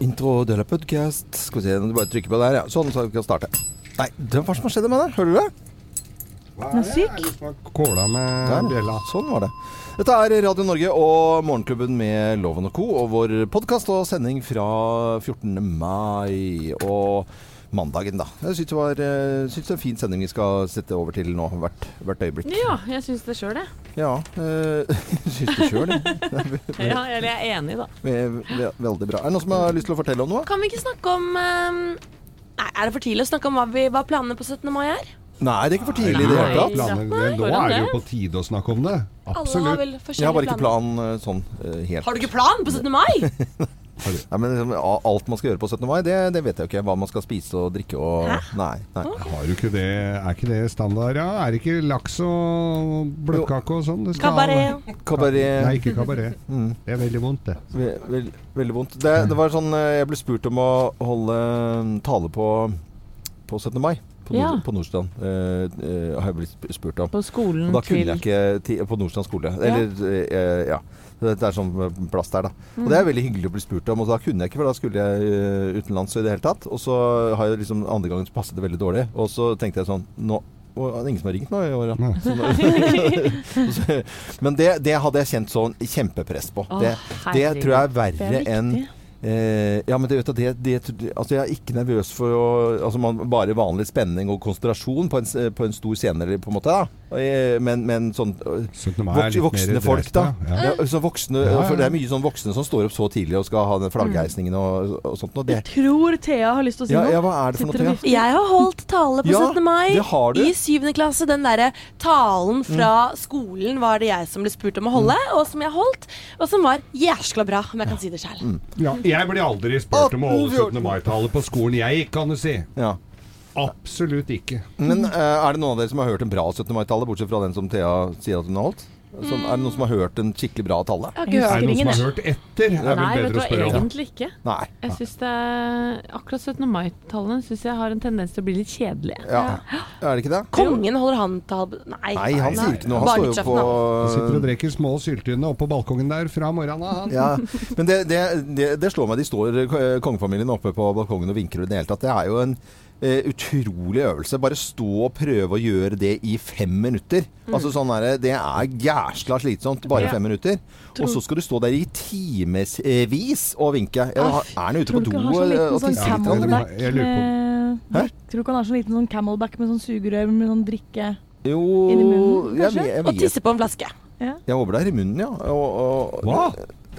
Intro de la podcast. Skal vi se, du bare trykker på der, ja. Sånn, så vi kan starte. Nei, det, hva som skjedde med det? Hører du det? Den er syk. Kåla med Der, bjella. Sånn var det. Dette er Radio Norge og Morgenklubben med Loven og Co. og vår podkast og sending fra 14. mai og mandagen, da. Jeg syns det var eh, synes det er en fin sending vi skal sette over til nå, hvert, hvert øyeblikk. Ja, jeg syns det sjøl, jeg. Ja. øh, syns det sjøl, jeg. Ja, eller jeg er enig, da. Ve- ve- Veldig bra. Er det noen som har lyst til å fortelle om noe? Kan vi ikke snakke om um, Nei, Er det for tidlig å snakke om hva, vi, hva planene på 17. mai er? Nei, det er ikke for tidlig i det hele tatt. Nå hvordan er det jo på tide å snakke om det. Alle har vel forskjellige planer. Jeg har bare ikke planer. plan eh, sånn helt. Har du ikke plan på 17. mai? Nei, men liksom, Alt man skal gjøre på 17. mai, det, det vet jeg jo ikke. Hva man skal spise og drikke og Nei. nei. Har du ikke det, er ikke det standard, ja? Er det ikke laks og bløtkake og sånn? Kabaret. Kabaret Nei, ikke kabaret. Mm. Det er veldig vondt, det. Ve vel, Veldig vondt. Det, det var sånn eh, Jeg ble spurt om å holde mm, tale på, på 17. mai. På, Ja. Nord på Nordstrand. eh, eh, har jeg blitt spurt om. På skolen da kunne til jeg ikke På Nordstrand skole. Eller, uh, ja. Det er sånn eh, plass der, da. Og det er veldig hyggelig å bli spurt om, og da kunne jeg ikke, for da skulle jeg eh, utenlands i det hele tatt. Og så har jeg liksom andre gangen så passet det veldig dårlig. Og så tenkte jeg sånn Nå og det er ingen som har ringt nå i år, ja. Men det, det hadde jeg kjent sånn kjempepress på. Å, Det, det tror jeg er er verre enn. Eh, ja, men det, vet du, det, det, altså jeg er ikke nervøs for å altså man, Bare vanlig spenning og konsentrasjon på en, på en stor scene, på en måte. da Men, men sånn øh, 17. mai Voks, litt voksne folk, da. Ja. Ja, så voksne, Ja, ja. For det er mye sånn voksne som står opp så tidlig og skal ha den flaggheisningen og, og sånt. Og det, Jeg tror Thea har lyst til å si ja, noe. ja, hva er det for noe? Thea? Jeg har holdt tale på 17. mai i 7. klasse. Den derre talen fra skolen var det jeg som ble spurt om å holde, og som jeg holdt. Og som var jæskla bra, om jeg kan si det sjøl. Ja, jeg blir aldri spurt om å holde 17. mai-tale på skolen jeg gikk, kan du si. Ja. Absolutt ikke. Men eh, er det noen av dere som har hørt en bra 17. mai-tale, bortsett fra den som Thea sier at hun har holdt? Sånn, er det noen som har hørt en skikkelig bra tale? Er det noen som har hørt etter? Er vel Nei, vet du hva, egentlig ikke. Nei. Jeg synes det Akkurat 17. mai-tallene syns jeg har en tendens til å bli litt kjedelige. Ja. Er det ikke det? Kongen holder han tale Nei. Nei, han sier ikke noe. Han står jo på. Han sitter og drikker små syltynne oppå balkongen der fra morgenen av. Ja, men det, det, det, det slår meg. De står eh, kongefamilien oppe på balkongen og vinker i det hele tatt. Det er jo en eh, utrolig øvelse. Bare stå og prøve å gjøre det i fem minutter. Altså sånn der, det, er gæsla slitsomt. Bare Ja. fem minutter. Og så skal du stå der i timevis og vinke. Ja, er han ute på do og, sånn tisser litt? Jeg lurer på- Hæ? Tror du ikke han har sånn liten sånn camelback med sånn sugerør med sånn drikke Jo, Inni munnen, jeg, jeg, jeg, Og tisse på en flaske. ja. Jeg håper det er i munnen, ja. Og, og, Hva?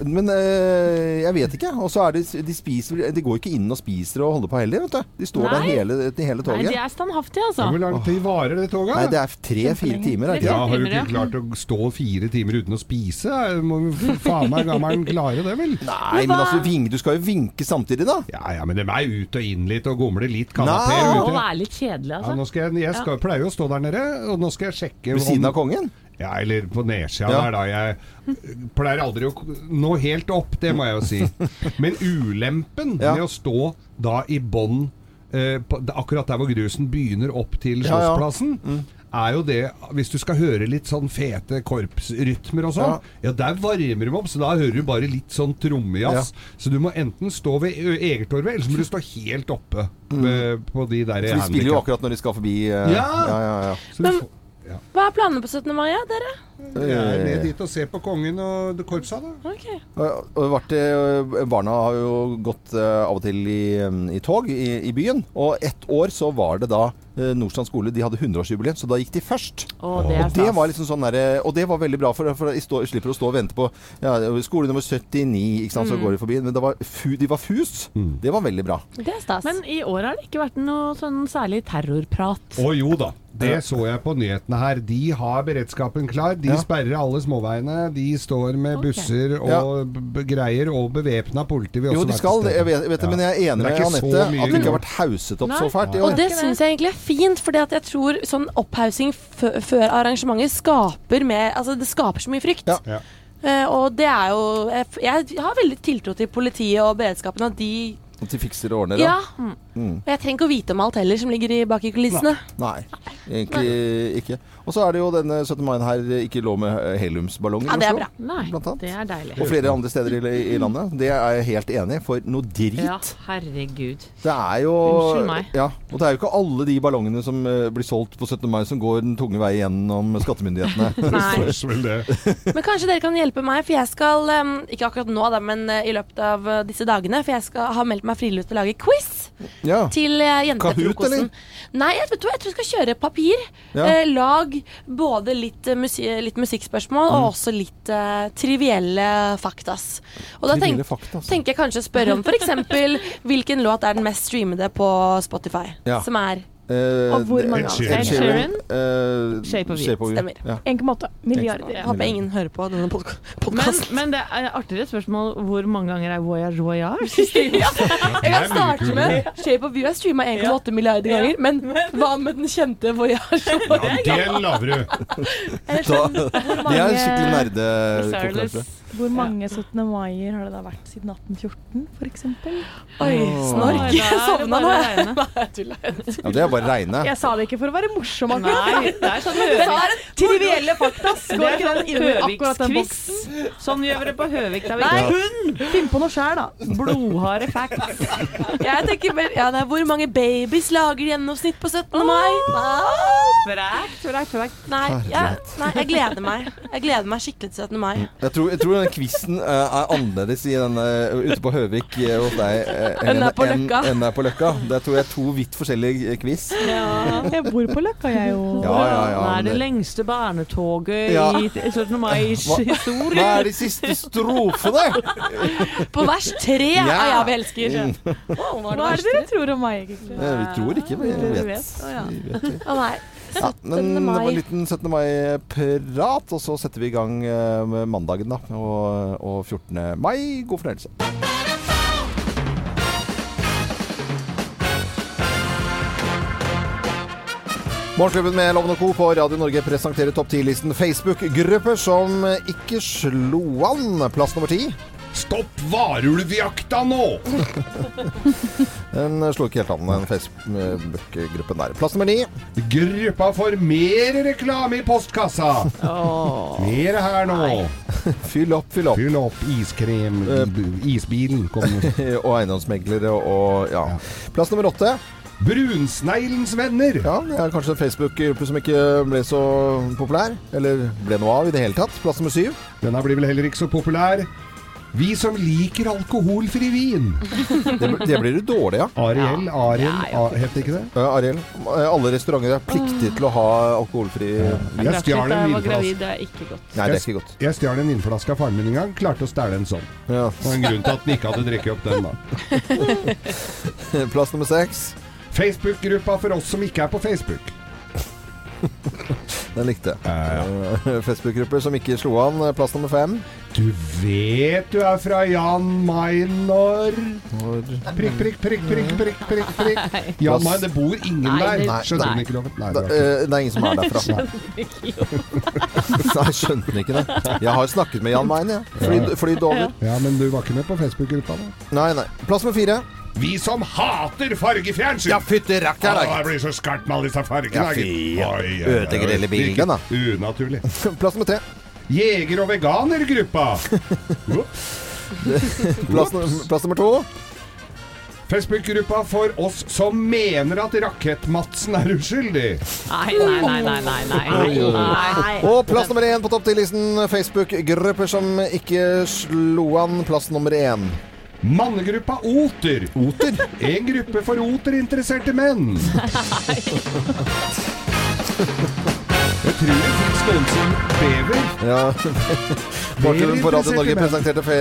Men øh, jeg vet ikke. Og så er det De spiser De går ikke inn og spiser og holder på heller, vet du. De står der hele, de hele Nei, de er standhaftige, altså. Hvor lang tid varer det toget? Nei, det er tre-fire timer. Er det? Ja, Har du ikke klart å stå fire timer uten å spise? Må faen meg gammelen klare det, vel? Nei, men altså, ving, du skal jo vinke samtidig, da. Ja ja, men det er ut og inn litt og gomle litt Nei. kanapeer Det må være litt kjedelig, Ja, altså. nå skal jeg, jeg skal, pleier jo å stå der nede, og nå skal jeg sjekke Ved siden av kongen. Ja, eller på nedsida Ja. der, da. Jeg pleier aldri å nå helt opp, det må jeg jo si. Men ulempen Ja. med å stå da i bånn eh, akkurat der hvor grusen begynner opp til Ja, ja. mm. er jo det Hvis du skal høre litt sånn fete korpsrytmer og sånn, ja. der varmer de opp, så da hører du bare litt sånn trommejazz. Så du må enten stå ved Egertorvet, eller så må du stå helt oppe ved- på de der Så de spiller jo akkurat når de skal forbi eh, Ja. ja, ja, ja. Hva er planene på 17. mai, dere? Jeg er ned dit og ser på kongen og korpsa, da. Okay. Og, og vart, eh, barna har jo gått eh, av og til i, eh, i tog i, i byen. Og ett år så var det da eh, Nordstrand skole De hadde 100-årsjubileum, så da gikk de først. Oh, det Og det var liksom sånn der, Og det var veldig bra, for, for de stå, slipper å stå og vente på ja, skole nummer 79, ikke sant, så går de forbi. Men det var fu, de var fus. Det var veldig bra. Det er stas. Men i år har det ikke vært noe sånn særlig terrorprat. Å jo da. Det så jeg på nyhetene her. De har beredskapen klar. De Ja. sperrer alle småveiene. De står med busser og greier, og bevæpna politi vil Jo, også de være skal, til stede. jeg vet, vet det, men jeg er enig med er ikke så Anette at det ikke har vært hauset opp Nei. så fælt Og det syns jeg egentlig er fint, fordi jeg tror sånn opphaussing før arrangementet skaper mer Altså det skaper så mye frykt. Ja. Ja. Eh, og det er jo jeg, jeg har veldig tiltro til politiet og beredskapen, at de At de fikser og ordner. Ja. Mm. Og jeg trenger ikke å vite om alt heller som ligger bak i kulissene. Nei. egentlig ikke. Og så er det jo denne 17. mai her ikke lov med eh, heliumsballonger Ja, det er bra. Nei, Blant annet. det er deilig. Og flere andre steder i, i landet. Det er jeg helt enig i, for noe drit. Ja, herregud. Det er jo Unnskyld meg. Ja, og det er jo ikke alle de ballongene som eh, blir solgt på 17. mai som går den tunge vei gjennom skattemyndighetene. Nei. Men kanskje dere kan hjelpe meg, for jeg skal um, Ikke akkurat nå, da, men i løpet av disse dagene. For jeg skal ha meldt meg frivillig til å lage quiz ja. til uh, Jentefrokosten. Nei, jeg, vet du, jeg tror jeg skal kjøre papir. Ja. Eh, lag både litt, musik litt musikkspørsmål Mm. og også litt uh, trivielle faktas. Og da tenk, fakta, altså. tenker jeg kanskje å spørre om f.eks. hvilken låt er den mest streamede på Spotify. Ja. Som er Eh, Og hvor Ed mange Sheeran. Ed Sheeran. eh, Shape of You. Stemmer. Ja. 1,8 milliarder. Jeg håper ingen hører på denne Men, podkasten. men det er artigere spørsmål hvor mange ganger er voyage voyage? ja. Jeg kan starte med Shape of You er streama 1,8 milliarder ganger. Men hva med den kjente Voyage? Ja, det laver du. Sånn, det er skikkelig nerde Sarless. Hvor mange 17. maier har det da vært siden 1814, f.eks.? Oi, snork. Jeg det sovna nå. Nei, jeg tuller. Ja, det er bare å regne. Jeg sa det ikke for å være morsom, akkurat. Nei, det er sånn trivielle fakta. Det Går ikke den sånn inn i akkurat den boksen? Sånn gjør vi det på Høvik. Da Nei. hun! Finn på noe sjæl, da. blodharde facts. Jeg tenker mer ja, det er Hvor mange babies lager gjennomsnitt på 17. mai? Frekt, frekt, frekt. Nei, jeg, nei, jeg gleder meg. Jeg gleder meg skikkelig til 17. mai. Jeg tror, jeg tror den quizen eh, er annerledes i denne, ute på Høvik eh, hos deg eh, Enn er på Løkka. En, er på Løkka. Det tror jeg er to vidt forskjellige quiz. quiz. Jeg bor på Løkka, jeg jo. Ja, ja, ja. Hva er det det- lengste barnetoget Ja. i 17. mais Hva- historie? Hva er de siste strofene? På vers tre Ja. av Jeg vi elsker. Mm. Hva er det dere tror om meg, egentlig? Eh, Vi tror ikke, men vi vet. vet. vet. Ja. Vi vet det. Å nei. Ja, men det var en liten 17. mai-prat, og så setter vi i gang eh, med mandagen, da. Og, og 14. mai. God fornøyelse. Morgenklubben med Loven og Co. på Radio Norge presenterer topp 10-listen Facebook-grupper som ikke slo an. Plass nummer ti. Stopp varulvjakta nå! Den slo ikke helt an, den Facebook-gruppen der. Plass nummer ni. Gruppa for mer reklame i postkassa. Mer her nå. Fyll opp, fyll opp. Fyll opp iskrem. Isbilen kommer. og eiendomsmeglere og ja. Plass nummer åtte. Brunsneglens venner. Ja, det er kanskje en Facebook-gruppe som ikke ble så populær. Eller ble noe av i det hele tatt. Plass nummer syv. Denne blir vel heller ikke så populær. Vi som liker alkoholfri vin. Det, det blir du dårlig av. Ariel, Ariel, Ja, ja. A- het det ikke det? Ja, Ariel, eh, alle restauranter er pliktige til å ha alkoholfri vin. Jeg stjal en jeg var vinflaske. gravid, det er ikke godt. Nei, det er ikke godt. Jeg stjal en vinflaske av faren min en gang. Klarte å stjele en sånn. Ja. Det var en grunn til at den ikke hadde drukket opp den, da. Plass nummer seks. Facebook-gruppa for oss som ikke er på Facebook. Den likte jeg. Ja, ja. Facebook-grupper som ikke slo an. Plass nummer fem. Du vet du er fra Jan Maynor Prikk, prikk, prikk, prikk, prikk, prikk, prikk. Jan Mayen, det bor ingen Nei, der. det- Skjønner nei. du ikke, Loven? Nei, det ikke. eh, det er ingen som er derfra. Nei, skjønte den ikke det. Jeg har snakket med Jan Mayen, jeg. Flydd flydd over. Ja, men du var ikke med på Facebook-gruppa, da? Nei, nei. Plass med fire. Vi som hater fargefjernsyn! Ja, fytti Å, rakkeren! jeg blir så skarpt med alle disse fargene. Ja, fy, ja. Oi, oi, oi. Ødelegger hele bildet, da. Virker Unaturlig. Plass med tre. Jeger- og veganergruppa. Plass, plass nummer to. Facebook-gruppa for oss som mener at Rakett-Madsen er uskyldig. Nei, nei, nei, nei, nei, nei. nei. Og plass nummer én på topp til listen Facebook-grupper som ikke slo an. Plass nummer én. Mannegruppa Oter. Oter. En gruppe for oterinteresserte menn. Jeg noen som bever. Ja. Morten på Radio Norge presenterte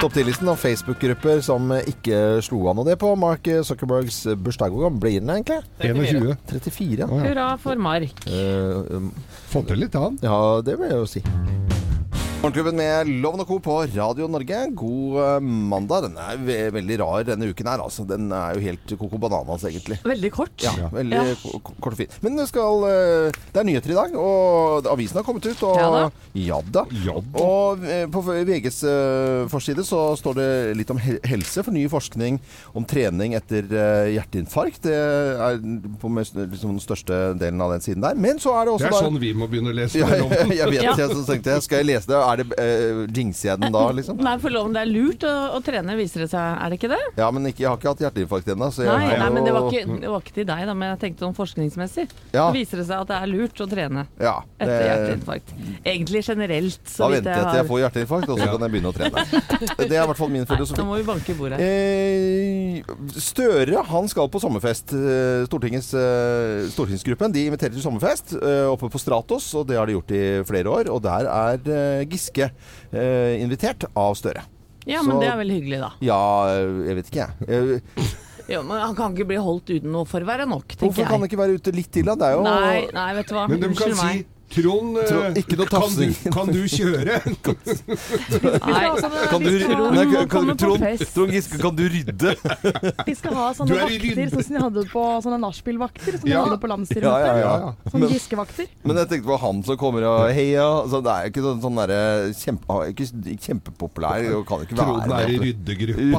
topp 10-listen av Facebook-grupper som ikke slo an. Og det på Mark Zuckerbergs bursdag. Hvor gammel blir den egentlig? 21. 34, ja. Ja. Hurra for Mark. Uh, um, Fått til litt, han. ja, det vil jeg jo si. Morgenklubben med Loven og Co. på Radio Norge. God eh, mandag. Den er ve veldig rar denne uken her, altså. Den er jo helt coco bananas, egentlig. Veldig kort. Ja, veldig Ja. ko- ko- kort og fin. Men det, skal, eh, det er nyheter i dag, og avisen har kommet ut. Og, Ja da. Ja da. Ja da. Og eh, på VGs forside så står det litt om helse, for ny forskning om trening etter hjerteinfarkt. Det er på liksom, den største delen av den siden der. Men så er det også Det er da- sånn vi må begynne å lese. ja, Loven. jeg vet Ja. jeg, så tenkte jeg, Skal jeg lese det? Er det uh, Jinxer jeg den da, liksom? Nei, for loven det er lurt å, å trene, viser det seg. Er det ikke det? Ja, men ikke, jeg har ikke hatt hjerteinfarkt ennå. så jeg Nei, nei, jo- men det var, ikke, det var ikke til deg, da, men jeg tenkte sånn forskningsmessig. Ja. Så viser det seg at det er lurt å trene ja, etter hjerteinfarkt. Egentlig generelt, Da så vidt venter jeg jeg til jeg får hjerteinfarkt, og så kan jeg begynne å trene. Det er i hvert fall min Nå må vi banke i bordet. Eh, Støre han skal på sommerfest. Eh, Stortingets, eh, stortingsgruppen de inviterer til sommerfest eh, oppe på Stratos, og det har de gjort i flere år. Og der er eh, Giske eh, invitert av Støre. Ja, men så- det er vel hyggelig, da. Ja, jeg vet ikke jeg. Eh, Jo, men Han kan ikke bli holdt uten noe for å være nok, Hvorfor kan han ikke være ute litt til, da? Det er jo Nei, nei, vet du hva. Men de kan si meg. Trond, eh, Trond, ikke noe kan, du, kan du kjøre? Nei, Kan du, nei, kan, Trond. Trond Giske, kan du rydde? Vi skal ha sånne er vakter, sånn som de hadde på sånne nachspielvakter som de Ja. hadde på landsstyremøtet. Ja, ja, ja. Ja, Sånn Men, giskevakter. men jeg tenkte på han som kommer og heia. Altså, det er jo ikke sånn, sånn derre kjempe, ikke kjempepopulær og kan ikke Trond er i ryddegruppa.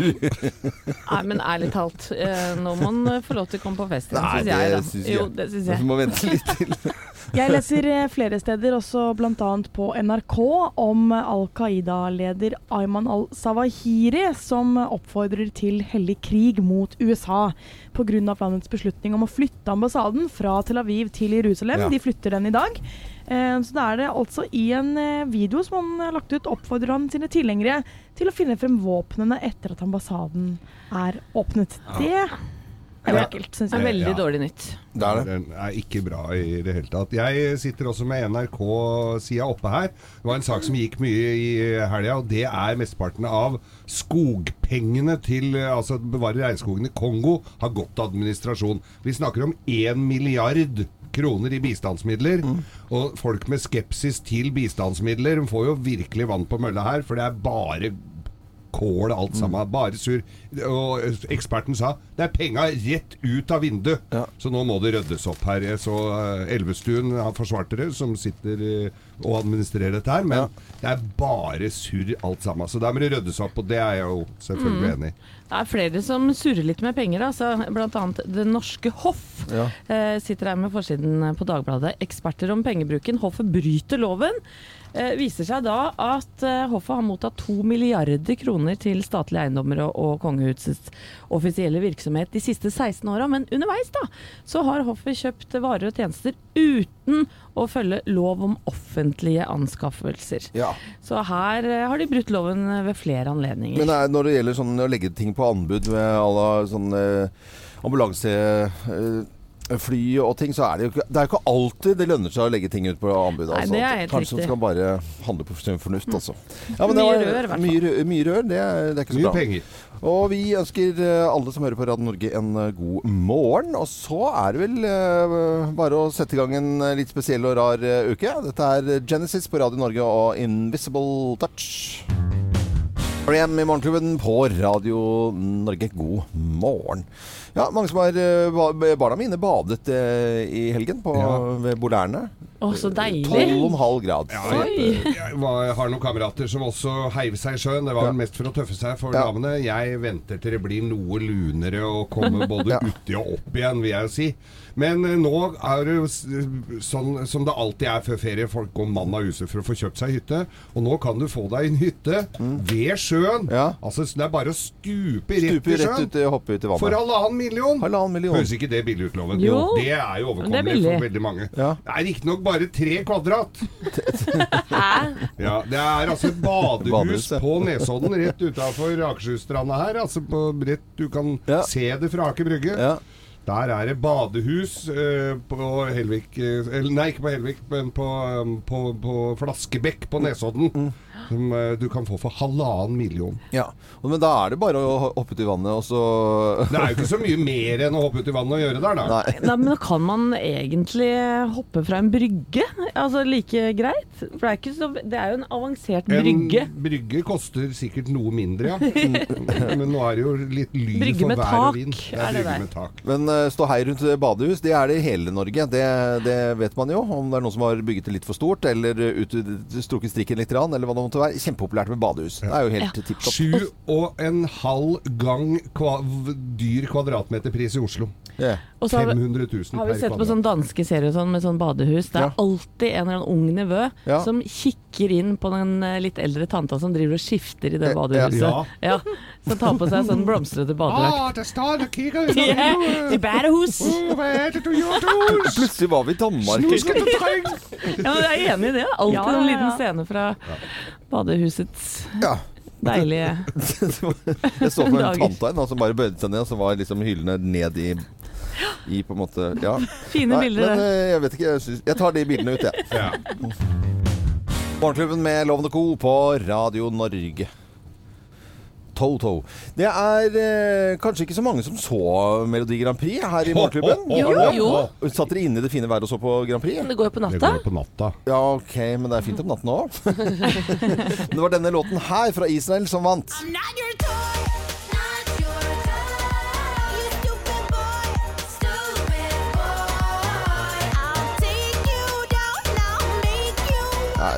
Nei, men ærlig talt, eh, nå må han få lov til å komme på fest igjen, syns jeg. det Da. syns jeg. Jo, det syns Vi jeg. må vente litt til. Jeg leser eh, flere steder, også bl.a. på NRK, om Al Qaida-leder Ayman al-Sawahiri, som oppfordrer til hellig krig mot USA pga. landets beslutning om å flytte ambassaden fra Tel Aviv til Jerusalem. Ja. De flytter den i dag. Eh, Så da er det altså i en eh, video som han har lagt ut, oppfordrer han sine tilhengere til å finne frem våpnene etter at ambassaden er åpnet. Det er ekkelt, syns Det er jeg. veldig Ja. dårlig nytt. Det er det. Den er ikke bra i det hele tatt. Jeg sitter også med NRK-sida oppe her. Det var en sak som gikk mye i helga, og det er mesteparten av skogpengene til altså bevare regnskogen i Kongo har gått til administrasjon. Vi snakker om én milliard kroner i bistandsmidler. Og folk med skepsis til bistandsmidler får jo virkelig vann på mølla her, for det er bare kål alt sammen. Bare sur. Og eksperten sa det er penga rett ut av vinduet. Ja. Så nå må det ryddes opp her. Så eh, Elvestuen han forsvarte det, som sitter eh, og administrerer dette her. Men det er bare surr alt sammen. Så der må det ryddes opp, og det er jeg jo selvfølgelig enig i. Det er flere som surrer litt med penger, altså. blant annet Det norske hoff. Ja. Eh, sitter her med forsiden på Dagbladet. Eksperter om pengebruken. Hoffet bryter loven. Eh, viser seg da at eh, hoffet har mottatt to milliarder kroner til statlige eiendommer og, og kongehusets offisielle virksomhet de siste 16 åra. Men underveis da, så har hoffet kjøpt varer og tjenester uten å følge lov om offentlige anskaffelser. Ja. Så her eh, har de brutt loven ved flere anledninger. Men nei, når det gjelder sånn å legge ting på anbud med alle sånn eh, ambulansefly og ting, så er det jo ikke Det er ikke alltid det lønner seg å legge ting ut på anbud. Nei, Altså. det er helt Kanskje man skal bare handle på sunn fornuft, altså. Ja, men det Mye var- rør. Mye, rør- mye rør, det er, det er ikke så Mye bra. penger. Og vi ønsker eh, alle som hører på Radio Norge en eh, god morgen. Og så er det vel eh, bare å sette i gang en litt spesiell og rar uke. Dette er Genesis på Radio Norge og Invisible Touch. Igjen i Morgenklubben på Radio Norge. God morgen. Ja, mange som har eh, Barna mine badet eh, i helgen på, Ja. ved Bolærne. Å, så deilig! 12,5 grad. Ja, jeg, jeg var, har noen kamerater som også heiv seg i sjøen. Det var Ja. mest for å tøffe seg for Ja. damene. Jeg venter til det blir noe lunere og kommer både Ja. uti og opp igjen, vil jeg jo si. Men eh, nå er det jo sånn som det alltid er før ferie. Folk går mann av huset for å få kjøpt seg hytte. Og nå kan du få deg en hytte ved sjøen. Mm. Ja. Altså, det er bare å stupe rett stuper i rett ut, hoppe ut i vannet. For halvannen million! Halvannen million. Høres ikke det billig ut, Loven? Jo. Det er jo er overkommelig for veldig mange. Ja. Det er riktignok bare tre kvadrat. Ja, Det er altså et badehus Badehus, ja. på Nesodden, rett utafor Akershusstranda her. Altså på rett, Du kan Ja. se det fra Aker Brygge. Ja. Der er det badehus eh, på Helvik eh, Nei, ikke på Helvik, men på, um, på, på Flaskebekk på Nesodden. Som eh, du kan få for halvannen million. Ja. Men da er det bare å hoppe ut i vannet, og så Det er jo ikke så mye mer enn å hoppe ut i vannet og gjøre der, da. Nei. Nei, men kan man egentlig hoppe fra en brygge? Altså like greit? For det er, ikke så, det er jo en avansert brygge. En brygge koster sikkert noe mindre, ja. Men nå er det jo litt lyd Brygge for vær tak, og vind. Det er er det brygge med tak. Men uh, ståhei rundt badehus, det er det i hele Norge. Det, det vet man jo. Om det er noen som har bygget det litt for stort, eller ut, strukket strikken litt, eller hva det måtte være. Kjempepopulært med badehus. Det er jo helt tipp topp. Sju og en halv gang kva dyr kvadratmeterpris i Oslo. Ja. Og så har vi, 500 000 har vi sett på sånn sånne danske serier sånn, med sånn badehus. Det er Ja. alltid en eller annen ung nevø Ja. som kikker inn på den eh, litt eldre tanta som driver og skifter i det Ja, badehuset. ja. Ja. Som tar på seg sånn blomstrete badedrakt. Ah, det står og kikker ut Ja, I badehus! Hva er det du gjør, Truls? Plutselig var vi i Danmark. Nå skal du trenge Ja, men jeg er enig i det. Alltid Ja, ja, en liten scene fra badehusets Ja. deilige Jeg så på en tante en som bare bøyde seg ned, og så var liksom hyllene ned i i på en måte Ja. Fine Nei, bilder. men eh, jeg vet ikke. Jeg, synes, jeg tar de bildene ut, jeg. Ja. Morgenklubben med Lovende Co. på Radio Norge. Toto. Det er eh, kanskje ikke så mange som så Melodi Grand Prix her i Morgenklubben? Jo, jo. Satt dere inne i det fine været og så på Grand Prix? Men det går jo på Det natta. går på natta. Ja, ok, men det er fint om natten òg. det var denne låten her fra Israel som vant. I'm not your toy,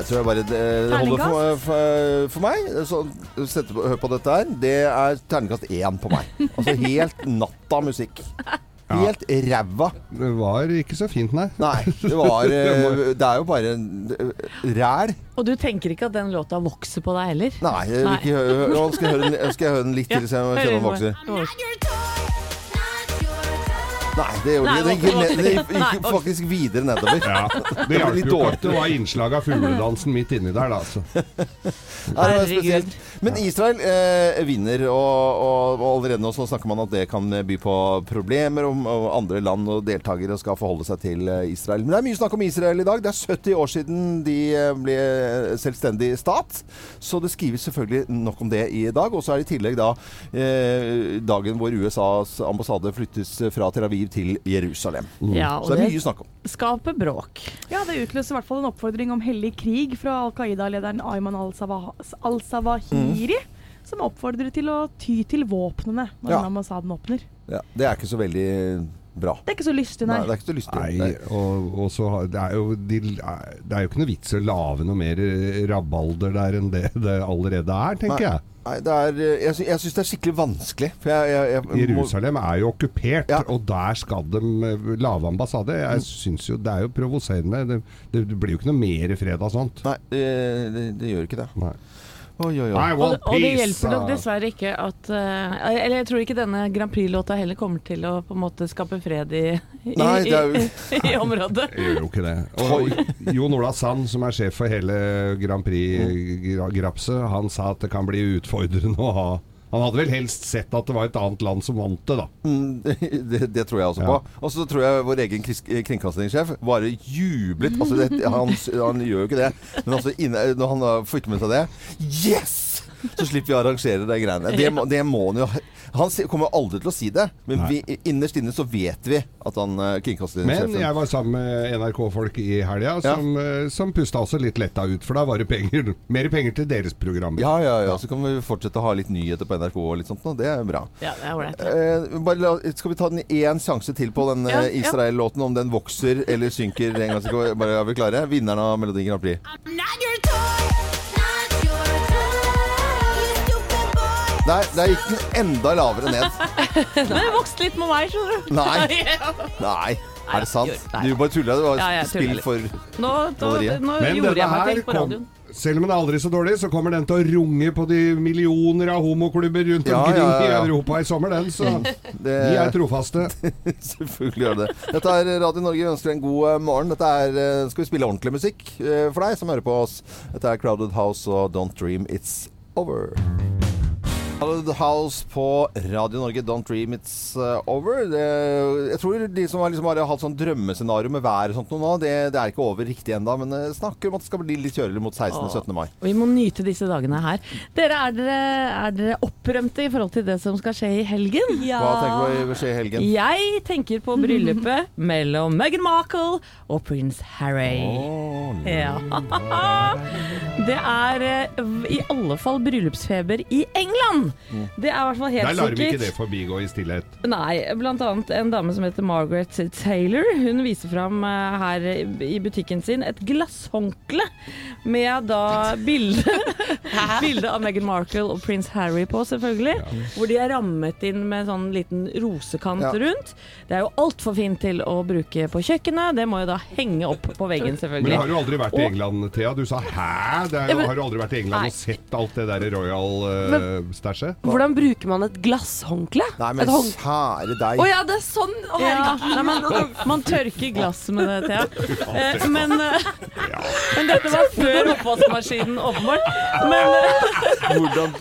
tror jeg bare det, det holder for, for, for meg. Så sette hør på dette her. Det er terningkast én på meg. Altså helt natta musikk. Helt ræva. Det var ikke så fint, nei. Nei, det var eh, Det er jo bare eh, ræl. Og du tenker ikke at den låta vokser på deg heller? Nei, jeg vil Nei. ikke høre, nå skal jeg høre den, skal jeg høre den litt til, så jeg kjenner den vokser. Nei, det gjorde Nei, det. Det gikk, vokser ned, det gikk faktisk videre nedover. Ja, Det hjalp jo ikke at det var innslag av fugledansen midt inni der, da. Så. Ja, det var Herregud. Men Israel eh, vinner, og, og, og allerede nå så snakker man at det kan by på problemer om andre land og deltakere skal forholde seg til eh, Israel. Men det er mye snakk om Israel i dag. Det er 70 år siden de eh, ble selvstendig stat. Så det skrives selvfølgelig nok om det i dag. Og så er det i tillegg da eh, dagen hvor USAs ambassade flyttes fra Tel Aviv til Jerusalem. Ja, Så det er mye snakk om. skaper bråk. Ja, det utløser i hvert fall en oppfordring om hellig krig fra Al Qaida-lederen Ayman al-Sawa- al-Sawahiri, som oppfordrer til å ty til våpnene når Ja. ambassaden åpner. Ja, det er ikke så veldig bra. Det er ikke så lystig, Nei, nei. det er ikke så lystig. Nei, Nei. og, og så det er, jo, de, det er jo ikke noe vits å lage noe mer rabalder der enn det det allerede er, tenker jeg. Nei, det er, eh, jeg, sy jeg syns det er skikkelig vanskelig. For jeg, jeg, jeg, må- Jerusalem er jo okkupert, Ja. og der skal de eh, lage ambassade. Jeg synes jo Det er jo provoserende. Det, det, det blir jo ikke noe mer fred av sånt. Nei, det, det, det gjør ikke det. Nei. Oi, oi, oi. I Og, og det hjelper nok dessverre ikke at uh, Eller jeg tror ikke denne Grand Prix-låta heller kommer til å på en måte skape fred i, i, Nei, det er jo i, i området. Det gjør jo ikke det. Og Jon Ola Sand, som er sjef for hele Grand Prix-grapset, han sa at det kan bli utfordrende å ha Han hadde vel helst sett at det var et annet land som vant det, da. Mm, det, det tror jeg også Ja. på. Og så tror jeg vår egen kringkastingssjef bare jublet. Altså, det, han, han gjør jo ikke det, men altså, inne, når han har fått med seg det Yes! Så slipper vi å arrangere de greiene. Det må, det må han jo Han kommer aldri til å si det, men vi, innerst inne så vet vi at han kringkastingssjefen Men jeg var sammen med NRK-folk i helga som, ja. som pusta også litt letta ut, for da var det penger, mer penger til deres programmer. Ja, ja, ja. Så kan vi fortsette å ha litt nyheter på NRK og litt sånt. nå. Det er bra. Ja, det er ålreit. Eh, bare la, skal vi ta den én sjanse til på den Ja, eh. Israel-låten? Om den vokser eller synker en gang. Bare er vi klare? Vinneren av Melodi Grand Prix. I'm not your toy, Der, der gikk den enda lavere ned. Men det vokste litt med meg, skjønner du. Nei. Nei, er det sant? Du bare tulla. Det var Ja, spill for Nå, da, nå Men gjorde jeg meg til på kom, radioen. selv om den er aldri så dårlig, så kommer den til å runge på de millioner av homoklubber rundt Ja, omkring ja, ja, ja. i Europa i sommer, den. Så det. de er trofaste. Selvfølgelig gjør det. Dette er Radio Norge. Vi ønsker en god eh, morgen. Dette er, eh, skal vi spille ordentlig musikk eh, for deg som hører på oss. Dette er Crowded House og Don't Dream It's Over. The House på Radio Norge, Don't Dream It's uh, Over. Det, jeg tror de som har, liksom har hatt sånn drømmescenario med vær og sånt nå, det, det er ikke over riktig ennå, men snakker om at det skal bli litt kjøligere mot 16. og 17. mai. Vi må nyte disse dagene her. Dere, er dere, er dere opprømte i forhold til det som skal skje i helgen? Ja. Hva tenker du vil skje i helgen? Jeg tenker på bryllupet mellom Meghan Markle og prins Harry. Oh, Ja. Det er eh, i alle fall bryllupsfeber i England. Det er i hvert fall helt sikkert. Der lar vi ikke det forbigå i stillhet. Nei, blant annet en dame som heter Margaret Taylor. Hun viser fram eh, her i butikken sin et glasshåndkle med da bilde, bilde av Meghan Markle og prins Harry på, selvfølgelig. Hvor de er rammet inn med sånn liten rosekant Ja. rundt. Det er jo altfor fint til å bruke på kjøkkenet. Det må jo da henge opp på veggen, selvfølgelig. Men har du aldri vært i England, Thea? Du sa 'hæ'? Det er, Ja, men- har du aldri vært i England Nei. og sett alt det der Royal-stæsjet? Hvordan bruker man et glasshåndkle? Nei, men et kjære deg. Å ja, det er sånn! Oh, Ja, nei, man, man tørker glass med det, Thea. Eh, men, eh, men dette var før oppvaskmaskinen, åpenbart. Men eh, Hvordan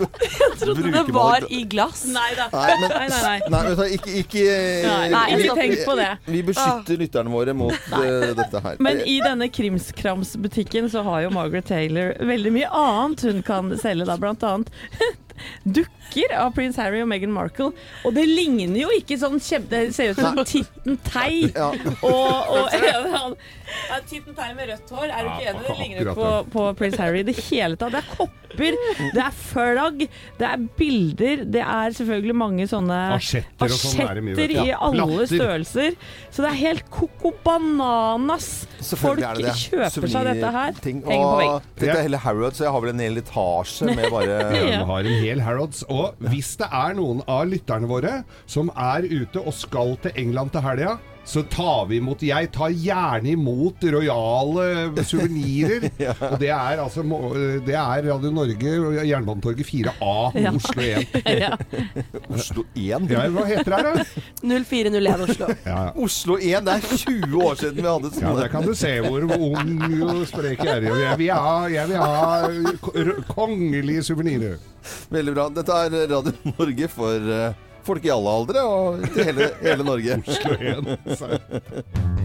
trodde det var i glass. Nei da. Nei, men, Nei, nei, nei. Nei, ikke, ikke Nei, Nei, ikke stopp. tenk på det. Vi beskytter lytterne våre mot uh, dette her. Men i denne krimskramsbutikken så har jo Margaret Taylor veldig mye annet hun kan selge, da. Blant annet dukker av prins Harry og Meghan Markle. Og det ligner jo ikke sånn kjempe... Det ser ut som Titten Tei. Ja. Og, og ja, Titten Tei med rødt hår, er du ikke enig? Det ligner på, på prins Harry i det hele tatt. Det er kopper, det er flagg, det er bilder, det er selvfølgelig mange sånne Asjetter og sånn er det mye. asjetter i alle størrelser. Så det er helt koko bananas. Folk det det. kjøper seg dette her. Ting. Henger på vegg. Og Dette er hele Harrods, så jeg har vel en hel etasje med bare Ja. De har en hel Harrods. Og hvis det er noen av lytterne våre som er ute og skal til England til helga, så tar vi imot Jeg tar gjerne imot rojale suvenirer. Og det er altså Det er Radio Norge, Jernbanetorget 4A, Ja. Oslo 1. Ja. Oslo 1. Ja, hva heter det her, da? 0401 Oslo. Ja, ja. Oslo 1, det er 20 år siden vi hadde Ja, sånn. Der kan du se hvor ung og sprek jeg er. Jeg vil ha, jeg vil ha kongelige suvenirer. Veldig bra. Dette er Radio Norge for eh, folk i alle aldre og til hele, hele Norge. Oslo 1.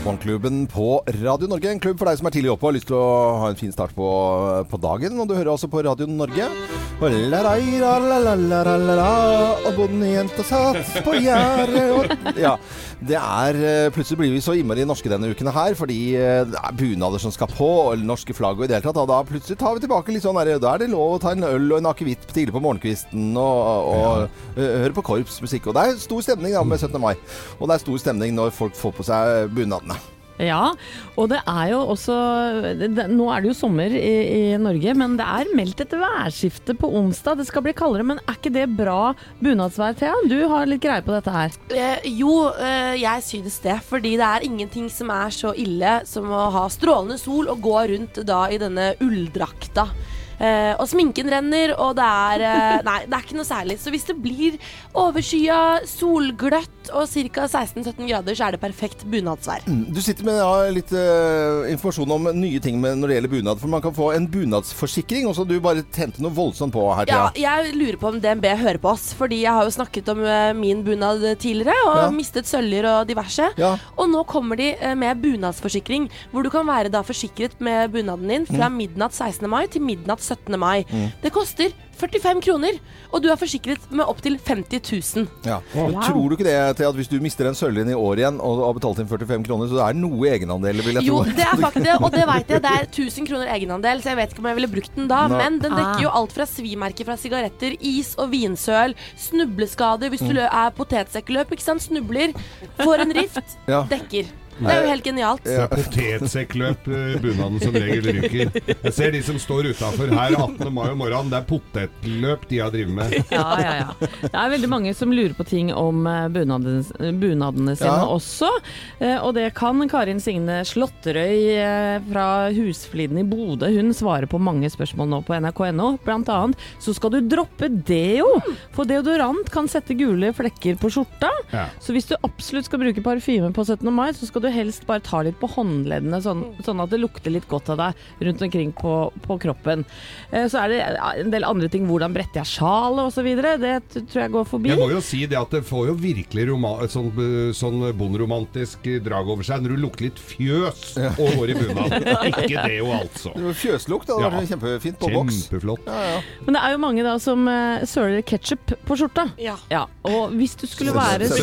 Morgenklubben på Radio Norge. En klubb for deg som er tidlig oppe og har lyst til å ha en fin start på, på dagen. Og du hører altså på Radio Norge. Og bondejenta satt på gjerdet og Ja. Det er eh, Plutselig blir vi så innmari norske denne uken her, fordi eh, det er bunader som skal på, og norske flagg og i det hele tatt. Og da plutselig tar vi tilbake litt sånn der, Da er det lov å ta en øl og en akevitt tidlig på morgenkvisten og, og ja. høre på korpsmusikk. Og det er stor stemning da med 17. mai. Og det er stor stemning når folk får på seg bunadene. Ja, og det er jo også det, Nå er det jo sommer i, i Norge, men det er meldt et værskifte på onsdag. Det skal bli kaldere, men er ikke det bra bunadsvær, Thea? Du har litt greie på dette her. Eh, jo, eh, jeg synes det. Fordi det er ingenting som er så ille som å ha strålende sol og gå rundt da i denne ulldrakta. Eh, og sminken renner, og det er eh, Nei, det er ikke noe særlig. Så hvis det blir overskya, solgløtt og ca. 16-17 grader, så er det perfekt bunadsvær. Du sitter med ja, litt eh, informasjon om nye ting med, når det gjelder bunad. For man kan få en bunadsforsikring. og Også du bare tente noe voldsomt på her, Ja, jeg lurer på om DNB hører på oss, fordi jeg har jo snakket om min bunad tidligere, og Ja. mistet søljer og diverse. Ja. Og nå kommer de med bunadsforsikring, hvor du kan være da forsikret med bunaden din fra midnatt 16. mai til midnatt 17. mai. Det koster 45 kroner, og du er forsikret med opptil 50 000. Ja. Tror du ikke det, til at hvis du mister en sølvlinje i år igjen og har betalt inn 45 kroner, så det er noe egenandel, vil jeg Jo, tro. det er faktisk det, og det vet jeg. Det er 1000 kroner egenandel, så jeg vet ikke om jeg ville brukt den da. Nei. Men den Ah. dekker jo alt fra svimerker fra sigaretter, is og vinsøl, snubleskader hvis du lø- er potetsekkeløp, ikke sant, snubler, får en rift, Ja. dekker. Det er jo helt genialt. Er potetsekkløp eh, bunaden som regel ryker. Jeg ser de som står utafor her 18. mai om morgenen. Det er potetløp de har drevet med. Ja, ja, ja. Det er veldig mange som lurer på ting om eh, bunadene, bunadene sine Ja. også. Eh, Og det kan Karin Signe Slåtterøy fra Husfliden i Bodø. Hun svarer på mange spørsmål nå på nrk.no. Blant annet så skal du droppe deo, for deodorant kan sette gule flekker på skjorta. Ja. Så hvis du absolutt skal bruke parfyme på 17. mai, så skal du du helst bare ta litt på håndleddene, sånn, sånn at det lukter litt godt av deg rundt omkring på, på kroppen. Eh, Så er det en del andre ting. Hvordan bretter jeg sjalet osv. Det tror jeg går forbi. Jeg må jo si det at det får jo virkelig sånn, eh, sånn bonderomantisk drag over seg når du lukter litt fjøs og går i bunad. Ikke det jo, altså. Fjøslukt, det hadde vært Ja. kjempefint på boks. Kjempeflott. Men det er jo mange da som uh, søler ketsjup på skjorta. Ja. Ja, og hvis du skulle være så.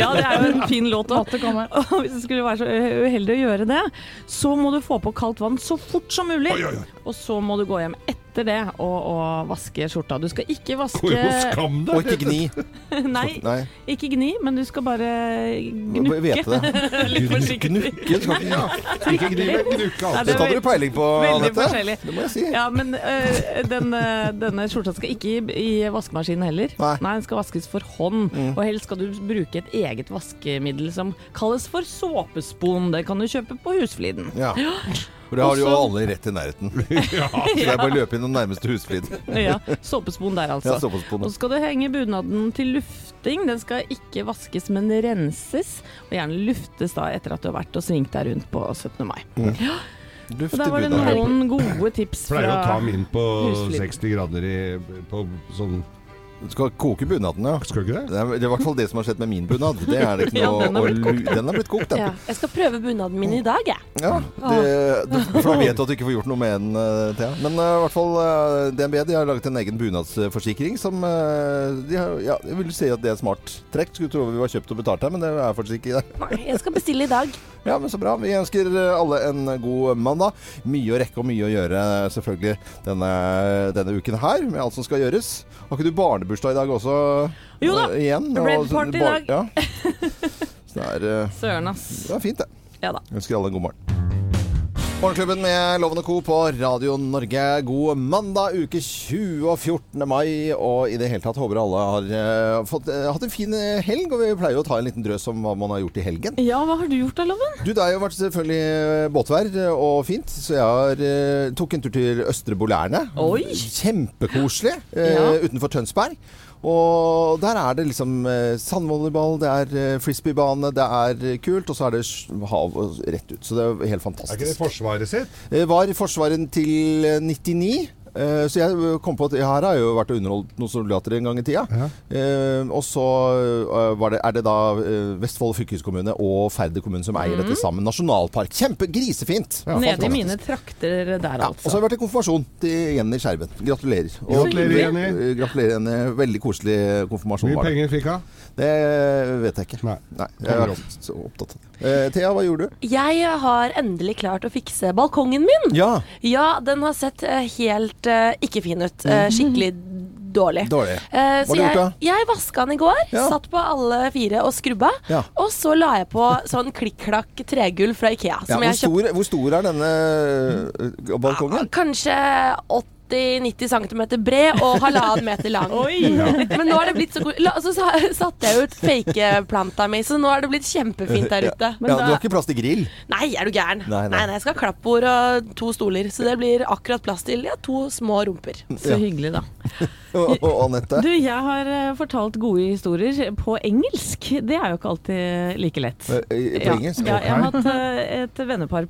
Ja, det er jo en fin låt òg. Måtte komme. Og hvis du skulle være så uheldig å gjøre det, så må du få på kaldt vann så fort som mulig. Oi, oi, oi. Og så må du gå hjem etter det å, å, vaske skjorta. Du skal ikke vaske skam deg! Og ikke gni. Nei, Nei, ikke gni, men du skal bare gnukke. vete det. Litt forsiktig. Gnukke skal ikke Ja, ikke gni men gnukke, Nei, altså. Det hadde du peiling på, Anette. Det må jeg si. Ja, men øh, den, øh, denne skjorta skal ikke i, i vaskemaskinen heller. Nei. Den skal vaskes for hånd. Og helst skal du bruke et eget vaskemiddel som kalles for såpespon. Det kan du kjøpe på Husfliden. Ja. For det har jo alle rett i nærheten. Så det er bare å løpe inn den nærmeste husflid. Ja, såpespon der, altså. Ja, Og så skal du henge bunaden til lufting. Den skal ikke vaskes, men renses. Og gjerne luftes da etter at du har vært og svingt deg rundt på 17. mai. Luft Og i der var det noen gode tips fra Pleier å ta min på Husflid. 60 grader i, på sånn Du skal koke bunaden, ja. Skal du ikke det? Det er, det er i hvert fall det som har skjedd med min bunad. Det er det ikke Ja, noe den har å Den har blitt kokt, den. Ja. Jeg skal prøve bunaden min i dag, jeg. Ja, det, det, for da vet du at du ikke får gjort noe med den, uh, Thea. Men uh, i hvert fall uh, DNB de har laget en egen bunadsforsikring som eh, de har, ja, Jeg vil si at det er smart trekk. Skulle tro vi var kjøpt og betalt her, men det er faktisk ikke det. Nei, jeg skal bestille i dag. Ja, men så bra. Vi ønsker alle en god mandag. Mye å rekke og mye å gjøre selvfølgelig denne, denne uken her, med alt som skal gjøres. Har ikke du barnebursdag i dag også? Jo da. Igjen? Red Og- party i dag. Ja. Så det er, eh, Søren, ass. det er fint, det. Ja da. Ønsker alle en god morgen. Morgenklubben med Loven og Co. på Radio Norge. God mandag, uke 20 og 14. mai. Og i det hele tatt håper alle har eh, fått, eh, hatt en fin eh, helg. Og vi pleier jo å ta en liten drøs om hva man har gjort i helgen. Ja, hva har du gjort da, Loven? Du, Det har jo vært selvfølgelig båtvær og fint, så jeg har, tok en tur til Østre Bolærne. Oi! Kjempekoselig Ja. utenfor Tønsberg. Og der er det liksom sandvolleyball, det er frisbeebane, det er kult, og så er det hav rett ut. Så det er helt fantastisk. Er ikke det fantastisk. Forsvaret sitt? Var i Forsvaret til eh, 99. eh, Så jeg kom på at her har jeg jo vært og underholdt noen soldater en gang i tida. Ja. Eh, og så eh, var det, er det da eh, Vestfold fylkeskommune og Færder kommune som eier dette sammen. Nasjonalpark. Kjempe, grisefint. Ja, Nede i mine trakter der, Ja, og så har altså. jeg vært i konfirmasjon til Jenny Skjerven. Gratulerer. Og- Gratulerer, Jenny. Eh, Gratulerer, Jenny. Veldig koselig Hvor konfirmasjon. mye penger fikk hun? Det vet jeg ikke. Nei. Nei, jeg er så opptatt av det. Eh, Thea, hva gjorde du? Jeg har endelig klart å fikse balkongen min. Ja, Ja, den har sett eh, helt uh, ikke fin ut. Uh, skikkelig dårlig. dårlig. Uh, så jeg, jeg vaska den i går. Ja. Satt på alle fire og skrubba. Ja. Og så la jeg på sånn klikk-klakk tregulv fra Ikea. Ja, hvor, stor, hvor stor er denne balkongen? kanskje 80-90 cm bred og halvannen meter lang. Oi! Men nå har det blitt så god la- Så satte jeg ut fakeplanta mi, så nå har det blitt kjempefint der ute. Men ja, da- Du har ikke plass til grill? Nei, er du gæren? Nei, Nei, nei. nei. jeg skal ha klappbord og to stoler. Så det blir akkurat plass til ja, to små rumper. Så Ja. hyggelig, da. Og, Anette? Du, jeg har eh, fortalt gode historier på engelsk. Det er jo ikke alltid like lett. Eh, På engelsk? ja, jeg har hatt eh, et vennepar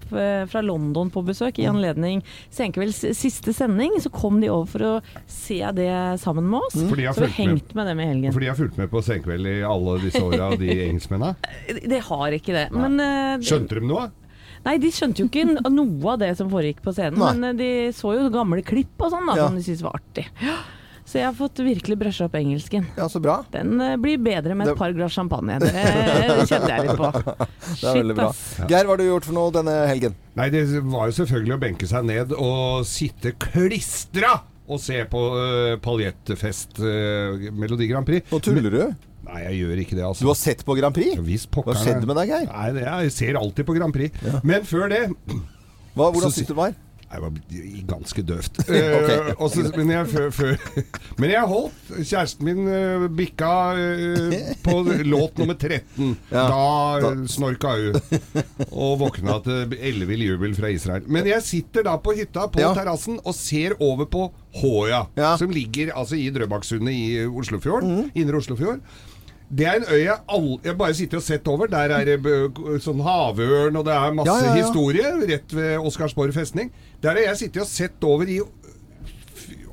fra London på besøk i anledning Senkvelds siste sending. Så kom de over for å se det sammen med oss. De har Så vi hengt med dem i helgen. For de har fulgt med på Senkveld i alle disse åra, de engelskmennene. Det har ikke det. Men eh, Skjønte de noe? Nei, de skjønte jo ikke noe av det som foregikk på scenen. Nei. Men eh, de så jo gamle klipp og sånn da, Ja. som de syntes var artig. Så jeg har fått virkelig brusha opp engelsken. Ja, så bra. Den uh, blir bedre med Det- et par glass champagne. Det eh, kjente jeg litt på. Det er veldig bra. Ja. Geir, hva har du gjort for noe denne helgen? Nei, det var jo selvfølgelig å benke seg ned og sitte klistra og se på uh, paljettfest uh, Melodi Grand Prix. Nå tuller du. Nei, jeg gjør ikke det, altså. Du har sett på Grand Prix? Visst pokker. Hva skjedde med deg, Geir? Nei, jeg ser alltid på Grand Prix. Men før det Hva, hvordan sitter du du det var? Ganske døvt. okay. og men, jeg, før, før, men jeg holdt. Kjæresten min eh, bikka eh, på låt nummer 13. Ja, da da- eh, snorka hun og våkna til ellevill jubel fra Israel. Men jeg sitter da på hytta på Ja. terrassen og ser over på Håja, Ja. som ligger altså i Drøbaksundet i Oslofjorden. Mm. Indre Oslofjord. Det er en øy jeg, all, jeg bare sitter og sett over. Der er det sånn havørn, og det er masse Ja, ja, ja. historie rett ved Oscarsborg festning. Der har jeg sittet og sett over i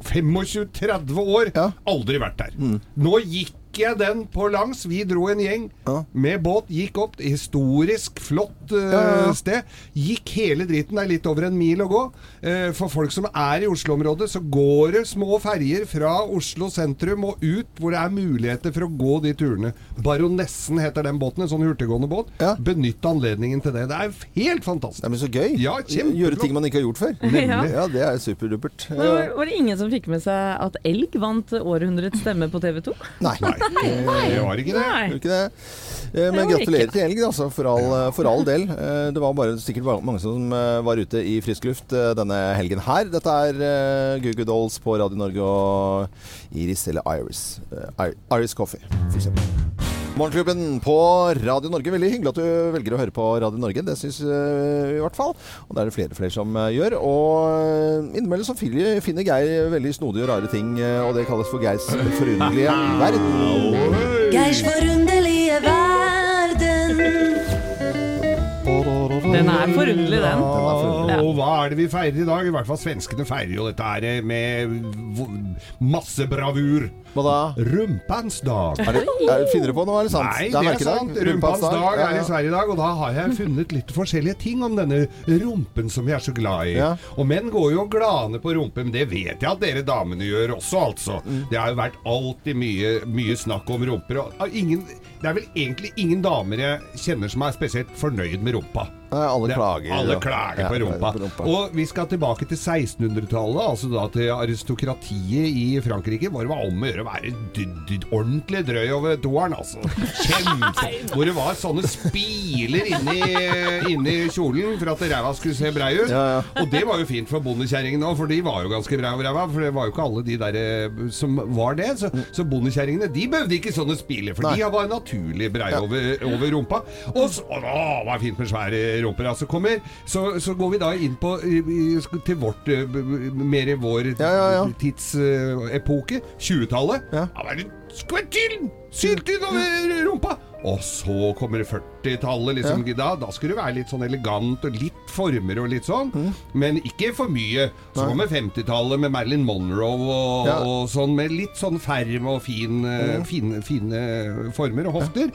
25-30 år. Mm. Aldri vært der. Nå gikk jeg den på langs. Vi dro en gjeng Ja. med båt. Gikk opp. Historisk flott uh, Ja, ja, ja. sted. Gikk hele dritten. Det er litt over en mil å gå. Uh, for folk som er i Oslo-området, så går det små ferjer fra Oslo sentrum og ut, hvor det er muligheter for å gå de turene. Baronessen heter den båten. En sånn hurtiggående båt. Ja. Benytt anledningen til det. Det er helt fantastisk. Det er så gøy. Ja. Gjøre ting man ikke har gjort før. Nemlig. Ja, det er superdupert. Men var, var det ingen som fikk med seg at elg vant århundrets stemme på TV 2? Nei. Nei, det var ikke det. Nei. Ikke det. Eh, Men gratulerer til helg, altså, for all, for all del. Eh, Det var bare sikkert mange som eh, var ute i frisk luft eh, denne helgen her. Dette er Goo Goo Dolls på Radio Norge og Iris eller Iris. Eh, Iris Coffee, for eksempel. Morgenklubben på Radio Norge. Veldig hyggelig at du velger å høre på Radio Norge. Det syns vi i hvert fall. Og det er det flere og flere som eh, gjør. Og eh, innimellom så finner, finner Geir veldig snodige og rare ting, eh, og det kalles for Geirs forunderlige verden. Geirs forunderlige verden. Den er forunderlig, den. Den er forunderlig. Ja. Og hva er det vi feirer i dag? I hvert fall svenskene feirer jo dette her med masse bravur. Hva da? Rumpans dag. Er det, er, finner du på noe, er det sant? Nei, det er merkedag. sant. Rumpans dag Ja, er i ja. Sverige i dag, og da har jeg funnet litt forskjellige ting om denne rumpen som vi er så glad i. Ja. Og menn går jo glane på rumpe, men det vet jeg at dere damene gjør også, altså. Mm. Det har jo vært alltid mye, mye snakk om rumper. Og ingen, det er vel egentlig ingen damer jeg kjenner som er spesielt fornøyd med rumpa. Nei, alle klager. Alle ja. klager Ja, på, rumpa. på rumpa. Og vi skal tilbake til 1600-tallet, altså da til aristokratiet i Frankrike, hvor det var om å gjøre være d d ordentlig drøy over toeren, altså. Kjempe... Hvor det var sånne spiler inni, inni kjolen for at ræva skulle se brei ut. Ja, ja. Og det var jo fint for bondekjerringene òg, for de var jo ganske brei over ræva. For det var jo ikke alle de der eh, som var det. Så, så bondekjerringene de behøvde ikke sånne spiler, for Nei. de var naturlig brei over, over rumpa. Og så, å, det var fint med svære rumper. Altså kommer, så, så går vi da inn på til vårt eh, mer i vår Ja, ja, ja. tidsepoke, 20-tallet. Ja. Da var det! Syltynn over rumpa! Og så kommer 40-tallet. Liksom, da, da skal du være litt sånn elegant og litt former og litt sånn. Mm. Men ikke for mye. Så kommer 50-tallet med Marilyn Monroe og, Ja. Og sånn, med litt sånn ferm og fin, mm. fine, fine former og hofter.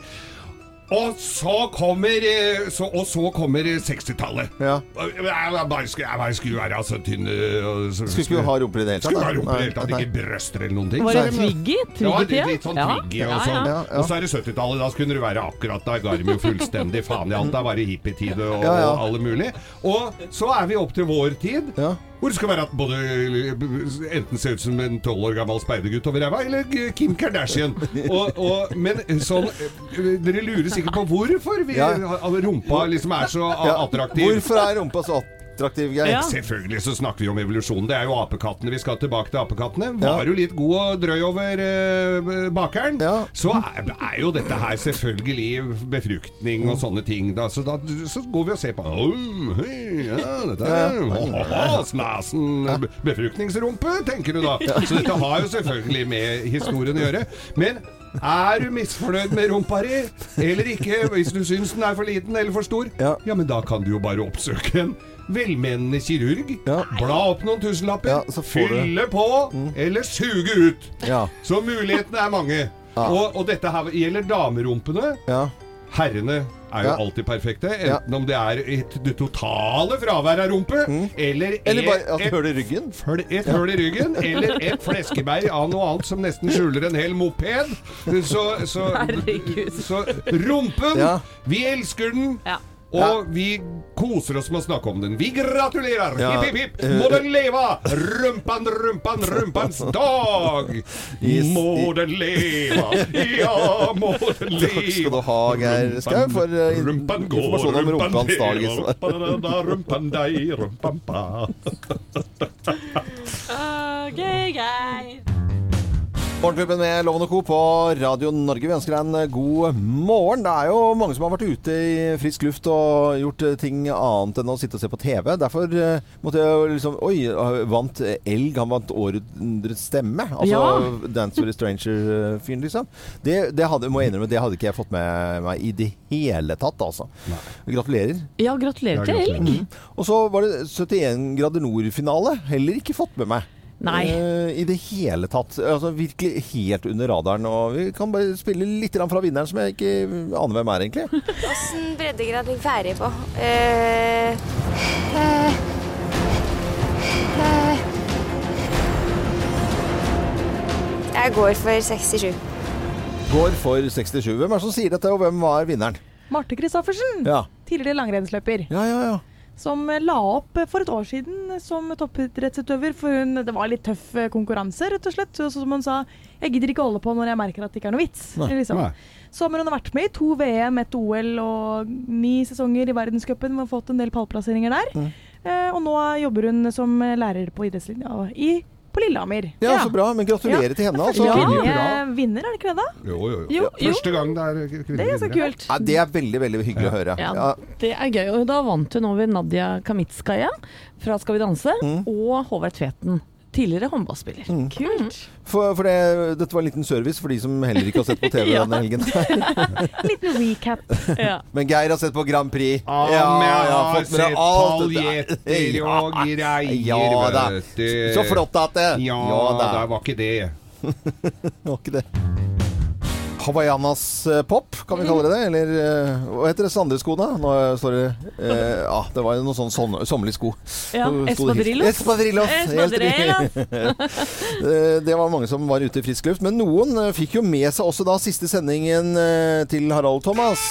Og så kommer, eh, så, og så kommer eh, 60-tallet. Ja. Jeg, jeg, bare skulle, jeg bare skulle være så tynn eh, Skulle ikke ha rumper i det hele tatt. Skulle ha rumper i det hele tatt, ikke brøster eller noen ting. Var det Twiggy? ja, Twiggy-tida? litt, litt sånn Twiggy og sånn. Ja, ja. Og så er det 70-tallet. Da skulle du være akkurat Da Garmin fullstendig faen i alt. Da var det hippietid og, Ja, ja. og alle mulig. Og så er vi opp til vår tid. Ja. Hvor det skal være at både enten ser ut som en tolv år gammel speidergutt over ræva, eller Kim Kardashian. Og, og, men sånn Dere lurer sikkert på hvorfor vi, rumpa liksom er så attraktiv. Hvorfor er rumpa så attraktiv, Geir? Ja. Selvfølgelig så snakker vi om evolusjon. Det er jo apekattene. Vi skal tilbake til apekattene. Ja. Var jo litt god og drøy over eh, bakeren. Ja. Så er, er jo dette her selvfølgelig befruktning og sånne ting. Da. Så da så går vi og ser på oh, hei, ja, dette er oh, Snasen befruktningsrumpe, tenker du da. Så dette har jo selvfølgelig med historien å gjøre. Men er du misfornøyd med rumpa di, eller ikke, hvis du syns den er for liten eller for stor, Ja. ja, men da kan du jo bare oppsøke en velmenende kirurg. Ja. Bla opp noen tusenlapper, Ja, så får du- fylle på, eller suge ut. Ja. Så mulighetene er mange. Ja. Og, og dette her gjelder damerumpene. Ja. Herrene er jo Ja. alltid perfekte, Ja. enten om det er et, det totale fravær av rumpe, eller, Eller et- bare at et- du hører ryggen. Fl- Et høl i ryggen, eller et fleskeberg av noe annet som nesten skjuler en hel moped. Så, så, Herregud. så rumpen, Ja. vi elsker den. Ja. Og vi koser oss med å snakke om den. Vi gratulerer! Ja. Hipp, hipp, hipp! Må den leve! Rumpan, rumpan, rumpans dag! Må den leve! Ja, må den leve! Takk skal du ha, Geir Skau, for eh, Rumpan går, informasjon om rumpans dag. rumpan da, rumpan deg, rumpan pa. Okay, Geir. Morgenklubben med Loven og Co. på Radio Norge. Vi ønsker deg en god morgen. Det er jo mange som har vært ute i frisk luft og gjort eh, ting annet enn å sitte og se på TV. Derfor eh, måtte jeg jo liksom Oi, vant Elg. Han vant Årets stemme. Altså Ja. Dance with a Stranger-fyren, liksom. Det, det hadde, må jeg innrømme, det hadde ikke jeg fått med meg i det hele tatt, altså. Gratulerer. Ja, gratulerer til Elg. Elg. Og så var det 71 grader nord-finale. Heller ikke fått med meg. Nei. Eh, I det hele tatt. Altså Virkelig helt under radaren. Og vi kan bare spille litt grann fra vinneren, som jeg ikke aner hvem er, egentlig. Åssen breddegrad ligger Færøy på? Uh, uh, uh. Jeg går for 67. Går for 67. Hvem er det som sier dette, og hvem var vinneren? Marte Christoffersen, Ja, tidligere langrennsløper, ja, ja. ja. Som eh, la opp eh, for et år siden som toppidrettsutøver. For hun, det var litt tøff eh, konkurranse, rett og slett. Så som hun sa, jeg gidder ikke holde på når jeg merker at det ikke er noe vits. Nei. Liksom. Nei. Så har hun vært med i to VM, ett OL og ni sesonger i verdenscupen. Hun har fått en del pallplasseringer der. Mm. Eh, og nå jobber hun som lærer på idrettslinja i, på Lillehammer. Ja, så bra. Men gratulerer til henne, altså. Ja, eh, vinner, er det ikke det, da? Jo, jo, jo. Jo, jo. Første gang det er kvinner. Det er så kult. Ja, det er veldig veldig hyggelig å høre. Ja, Ja. det er gøy. Og da vant hun over Nadia Kamitskaja fra Skal vi danse Mm. og Håvard Tveten. Tidligere håndballspiller. Kult. For, for det, dette var en liten service for de som heller ikke har sett på TV Ja. denne helgen. Liten recap. Ja. Men Geir har sett på Grand Prix. Ja, men jeg har fått med deg sett alt dette. paljetter og greier, Ja da. Så flott at det Ja, da. det var ikke det. Det var ikke det. Hawaiianas eh, pop, kan vi kalle det det? Eller eh, hva heter det? Sandreskoene? Nå står det eh, Ja, det var noen sånn sommerlige sko. Ja, Espadrillos. Espadrillos. Espadrillos. Eh, det var mange som var ute i frisk luft. Men noen eh, fikk jo med seg også da siste sendingen eh, til Harald Thomas.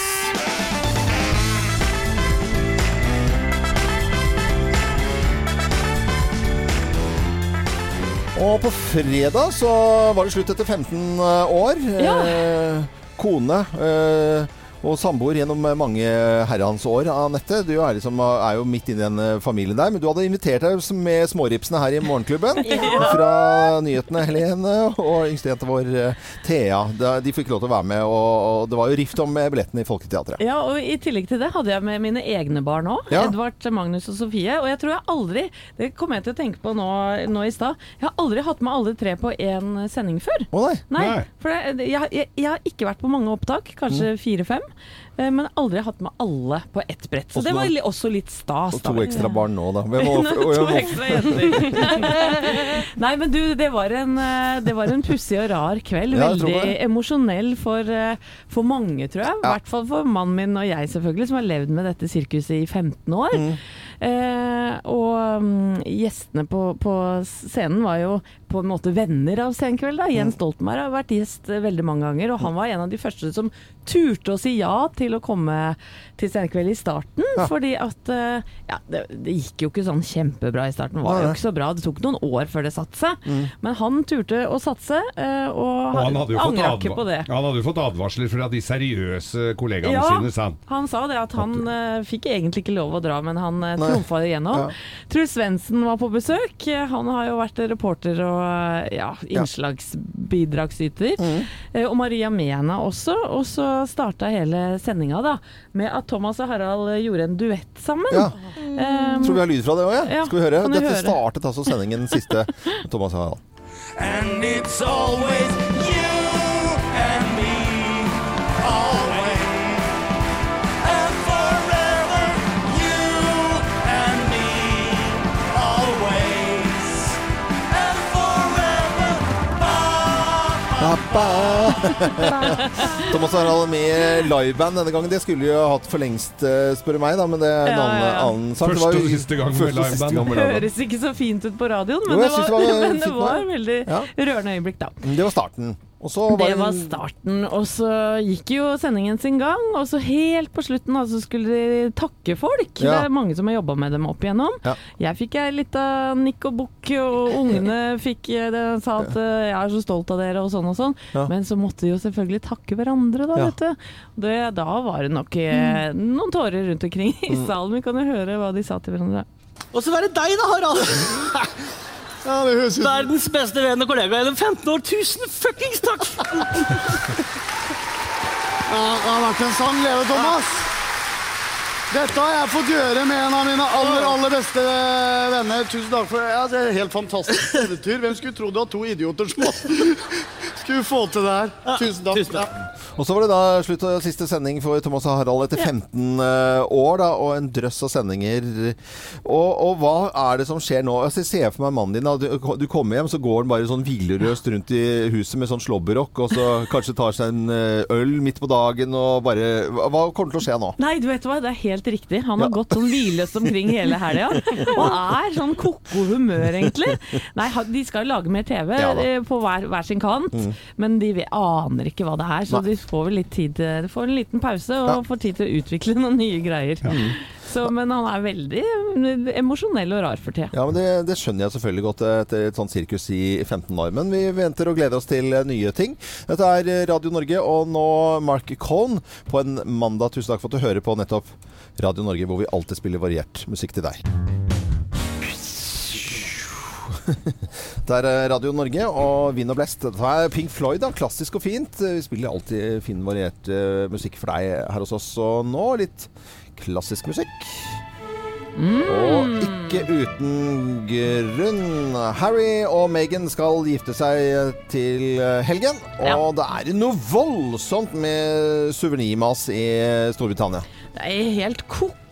Og på fredag så var det slutt etter 15 år. Ja. Eh, kone eh, og samboer gjennom mange herrens år. Anette, du er, liksom, er jo midt inni i den eh, familien der. Men du hadde invitert deg med småripsene her i Morgenklubben. Fra nyhetene, Helene, og yngstejenta vår eh, Thea. De fikk lov til å være med, og, det var jo rift om eh, billettene i Folketeatret. Ja, og I tillegg til det hadde jeg med mine egne barn òg. Ja. Edvard, Magnus og Sofie. Og jeg tror jeg aldri Det kommer jeg til å tenke på nå, nå i stad. Jeg har aldri hatt med alle tre på én sending før. Å nei. Nei, Nei. for det, jeg, jeg, jeg har ikke vært på mange opptak, kanskje fire-fem. Eh, Men aldri hatt med alle på ett brett. Så også det var da, også litt stas. Og to da. ekstra barn nå, da. Må, to ekstra jenter. Nei, men du, det var en, eh, det var en pussig og rar kveld. Veldig emosjonell for, eh, for mange, tror jeg. I Ja. hvert fall for mannen min og jeg, selvfølgelig, som har levd med dette sirkuset i 15 år. Mm. Eh, og um, gjestene på, på scenen var jo på en måte venner av Senkveld. da. Jens Stoltenberg har vært gjest eh, veldig mange ganger, og han var en av de første som turte å si ja til å komme til Senkveld i starten. Ja. Fordi at eh, Ja, det, det gikk jo ikke sånn kjempebra i starten. Var jo ikke så bra. Det tok noen år før det satte seg. Mm. Men han turte å satse, eh, og, Og han angra ikke på det. han hadde jo fått advarsler fra de seriøse kollegaene Ja. sine, sa han. Han sa det at han uh, fikk egentlig ikke lov å dra, men han uh, trumfa igjennom. Ja. Truls Svendsen var på besøk. Han har jo vært reporter og eh, ja, innslagsbidragsyter. Mm. Eh, Og Maria Mena også. Og så starta hele sendinga da med at Thomas og Harald gjorde en duett sammen. Ja. Um, Tror vi har lyd fra det òg, ja. Ja, Skal vi høre? Dette høre? startet altså sendingen siste. Thomas Harald. And it's always Thomas Harald med liveband denne gangen. Det skulle jo hatt for lengst, eh, spør du meg, da, men det er en Ja, annen, annen sak. Første og siste gang med liveband. Det. Høres ikke så fint ut på radioen, men, jo, det, var, det var men det var veldig Ja. rørende øyeblikk, da. Det var starten. Og så var Det var starten, og så gikk jo sendingen sin gang. Og så helt på slutten altså, skulle de takke folk. Det er mange som har jobba med dem opp igjennom. Ja. Jeg fikk ei lita nikk og bukk, og ungene fikk eh, det, sa at eh, 'jeg er så stolt av dere', og sånn og sånn. Ja. Men så måtte de jo selvfølgelig takke hverandre, da, Ja. vet du. Det, da var det nok eh, noen tårer rundt omkring i Mm. salen. Vi kan jo høre hva de sa til hverandre. Og så var det deg da, Harald. Ja, det høres ut Verdens beste venn og kollega gjennom 15 år. Tusen fuckings takk! Ja, det har vært en sann glede, Thomas. Dette har jeg fått gjøre med en av mine aller aller beste venner. Tusen takk for. Ja, det er helt fantastisk eventyr. Hvem skulle trodd at to idioter som skulle få til det her? Tusen takk. Ja. Og så var det da slutt og siste sending for Thomas og Harald etter 15 eh, år, da, og en drøss av sendinger. Og, og hva er det som skjer nå? Altså, jeg ser for meg mannen din. Da. Du, du kommer hjem, så går han bare sånn hvilerøst rundt i huset med sånn slåbrok, og så kanskje tar seg en eh, øl midt på dagen og bare Hva kommer til å skje nå? Nei, du vet hva, det er helt riktig. Han har gått sånn hvileløst omkring hele helga. Og er sånn ko-ko humør, egentlig. Nei, de skal jo lage mer TV Ja eh, på hver, hver sin kant, Mm. men de aner ikke hva det er. Så De får vel litt tid til får en liten pause og Ja. får tid til å utvikle noen nye greier. Så, men han er veldig eh, emosjonell og rar for tida. Ja, men det, det skjønner jeg selvfølgelig godt etter et sånt sirkus i 15 år. Men vi venter og gleder oss til eh, nye ting. Dette er eh, Radio Norge, og nå Mark Cohn på en mandag. Tusen takk for at du hører på nettopp Radio Norge, hvor vi alltid spiller variert musikk til deg. Det er eh, Radio Norge og Vind og Blest. Dette er Pink Floyd, da. Klassisk og fint. Vi spiller alltid fin, variert eh, musikk for deg her hos oss. Og nå litt klassisk musikk. Og ikke uten grunn. Harry og Meghan skal gifte seg til helgen. Og det er noe voldsomt med suvenirmas i Storbritannia. Det er helt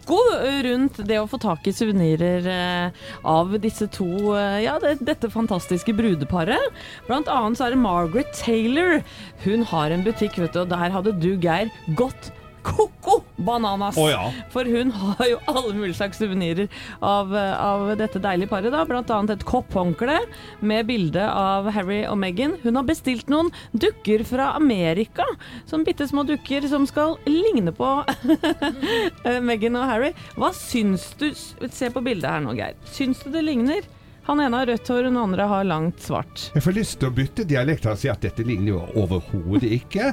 ko-ko rundt det å få tak i suvenirer eh, av disse to eh, Ja, det, dette fantastiske brudeparet. Blant annet så er det Margaret Taylor. Hun har en butikk, vet du, og der hadde du, Geir, gått ko-ko bananas. Oh, ja. For hun har jo alle mulige slags suvenirer av, av dette deilige paret. da. Annet et kopphåndkle med bilde av Harry og Meghan. Hun har bestilt noen dukker fra Amerika. Sånn bitte små dukker som skal ligne på Meghan og Harry. Hva syns du Se på bildet her nå, Geir. Syns du det ligner? Han ene har rødt hår, og den andre har langt svart. Jeg får lyst til å bytte dialekt og si at dette ligner jo overhodet ikke.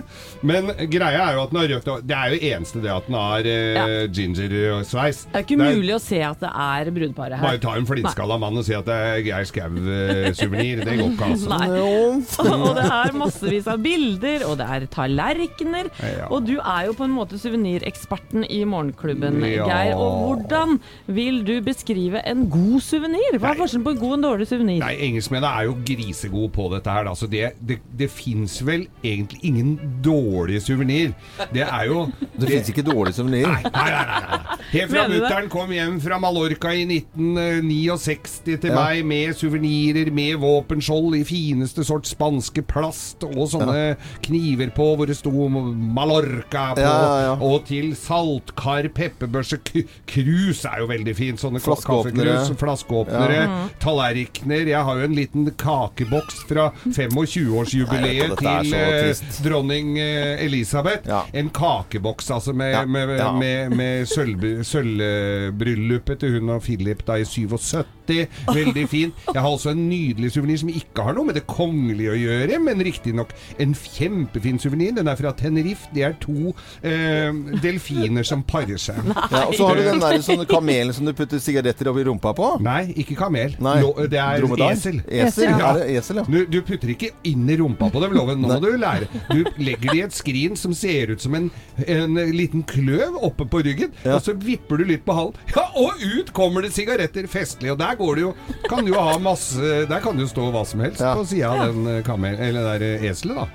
Men greia er jo at den har rødt hår. Det er jo eneste det at den har eh, ginger-sveis. Det er ikke mulig å se at det er brudeparet her. Bare ta en flintskalla mann og si at det er Geir Skau-suvenir. Det går ikke, altså. Nei. og det er massevis av bilder, og det er tallerkener. Ja. Og du er jo på en måte suvenireksperten i Morgenklubben, Ja. Geir. Og hvordan vil du beskrive en god suvenir? Hva er forskjellen på en god og en dårlig suvenir? Nei, engelskmennene er jo grisegode på dette her. Altså det, det, det fins vel egentlig ingen dårlige suvenir. Det er jo Det fins ikke dårlige suvenir? Nei, nei, nei, nei. Helt fra mutter'n kom hjem fra Mallorca i 1969 til Ja. meg med suvenirer, med våpenskjold i fineste sort spanske plast, og sånne kniver på hvor det sto Mallorca på, Ja, ja, ja. og til saltkar, pepperbørse, krus er jo veldig fint. Sånne ka- Flaskeåpnere. kaffekrus, flaskeåpnere, Ja. Tallerkener. Jeg har jo en liten kakeboks fra 25-årsjubileet Nei, dette er til eh, dronning eh, Elisabeth. Ja. En kakeboks altså med, Ja, med, med, med sølv- sølvbryllupet til hun og Philip da i 77. Veldig fin. Jeg har også en nydelig suvenir som ikke har noe med det kongelige å gjøre, men riktignok en kjempefin suvenir. Den er fra Tenerife. Det er to eh, delfiner som parer seg. Ja, og så har du den der sånne kamelen som du putter sigaretter oppi rumpa på. Nei, ikke kamel. Nei. Lo, det er Dromedar? esel. Esel, Ja. ja. det esel, ja? Du, du putter ikke inn i rumpa på dem, loven. Nå må du lære. Du legger det i et skrin som ser ut som en, en liten kløv oppe på ryggen, Ja. og så vipper du litt på halen. Ja, og ut kommer det sigaretter festlig. Og der går det jo Kan du jo ha masse Der kan det jo stå hva som helst Ja. på sida av den eh, kamel... Eller det der eh, eselet, da.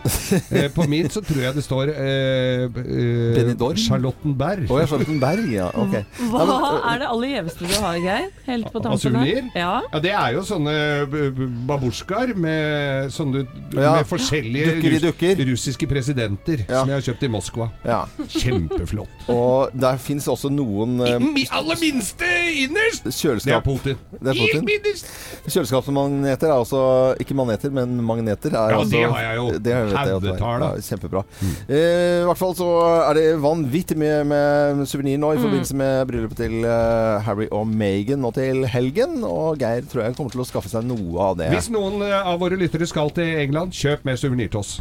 Eh, på min så tror jeg det står eh, eh, Benidorm? Charlottenberg. Oh, jeg skjønte berg, ja. Okay. Hva Ja, men, er det aller gjeveste du har, Geir? Helt på tampen her. Ja. Ja, det er jo sånne babusjkaer med sånne Ja, Med forskjellige dukker dukker. russiske presidenter Ja. som jeg har kjøpt i Moskva. ja. Kjempeflott. Og der fins også noen I, aller minste innerst! Det er kjøleskap. Putin. Det er Putin. Kjøleskapsmagneter er også Ikke maneter, men magneter. Er Ja, altså, det har jeg jo. Det har jeg. Ja, kjempebra. Eh, I hvert fall så er det vanvittig mye med suvenir nå i forbindelse med bryllupet til uh, Harry og Meghan nå til helgen. Og Geir tror jeg kommer til å skaffe seg noe av det. Hvis noen eh, av våre lyttere skal til England, kjøp med suvenir til oss.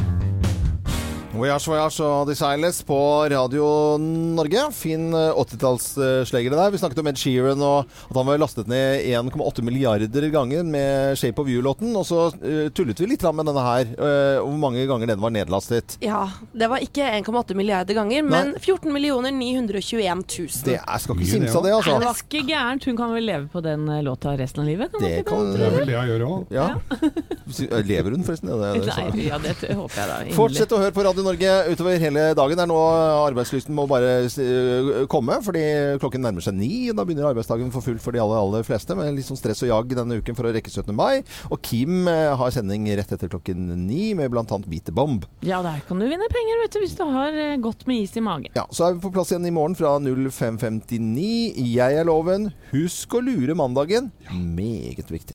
Voyage Voyage og Desireless på Radio Norge. Fin eh, 80-tallslegere der. Vi snakket om Ed Sheeran og at han var lastet ned 1,8 milliarder ganger med Shape of You-låten. Og så uh, tullet vi litt med denne her, uh, hvor mange ganger den var nedlastet. Ja, det var ikke 1,8 milliarder ganger, men 14 921 000. Det er, skal ikke simse av det, altså. Det var ikke gærent. Hun kan vel leve på den eh, låta resten av livet? Kan Det kan Det er vel det jeg gjør òg. Ja. Lever hun forresten? Ja, det, det, Nei, ja, det håper jeg da. Fortsett å høre på Radio Norge utover hele dagen. Det er nå arbeidslysten må bare eh, komme, fordi klokken nærmer seg ni. Da begynner arbeidsdagen for fullt for de aller, aller fleste, med litt sånn stress og jag denne uken for å rekke 17. mai. Og Kim eh, har sending rett etter klokken ni med bl.a. Beat the Bomb. Ja, der kan du vinne penger vet du, hvis du har eh, godt med is i magen. Ja, Så er vi på plass igjen i morgen fra 05.59. Jeg er Loven. Husk å lure mandagen. Meget viktig.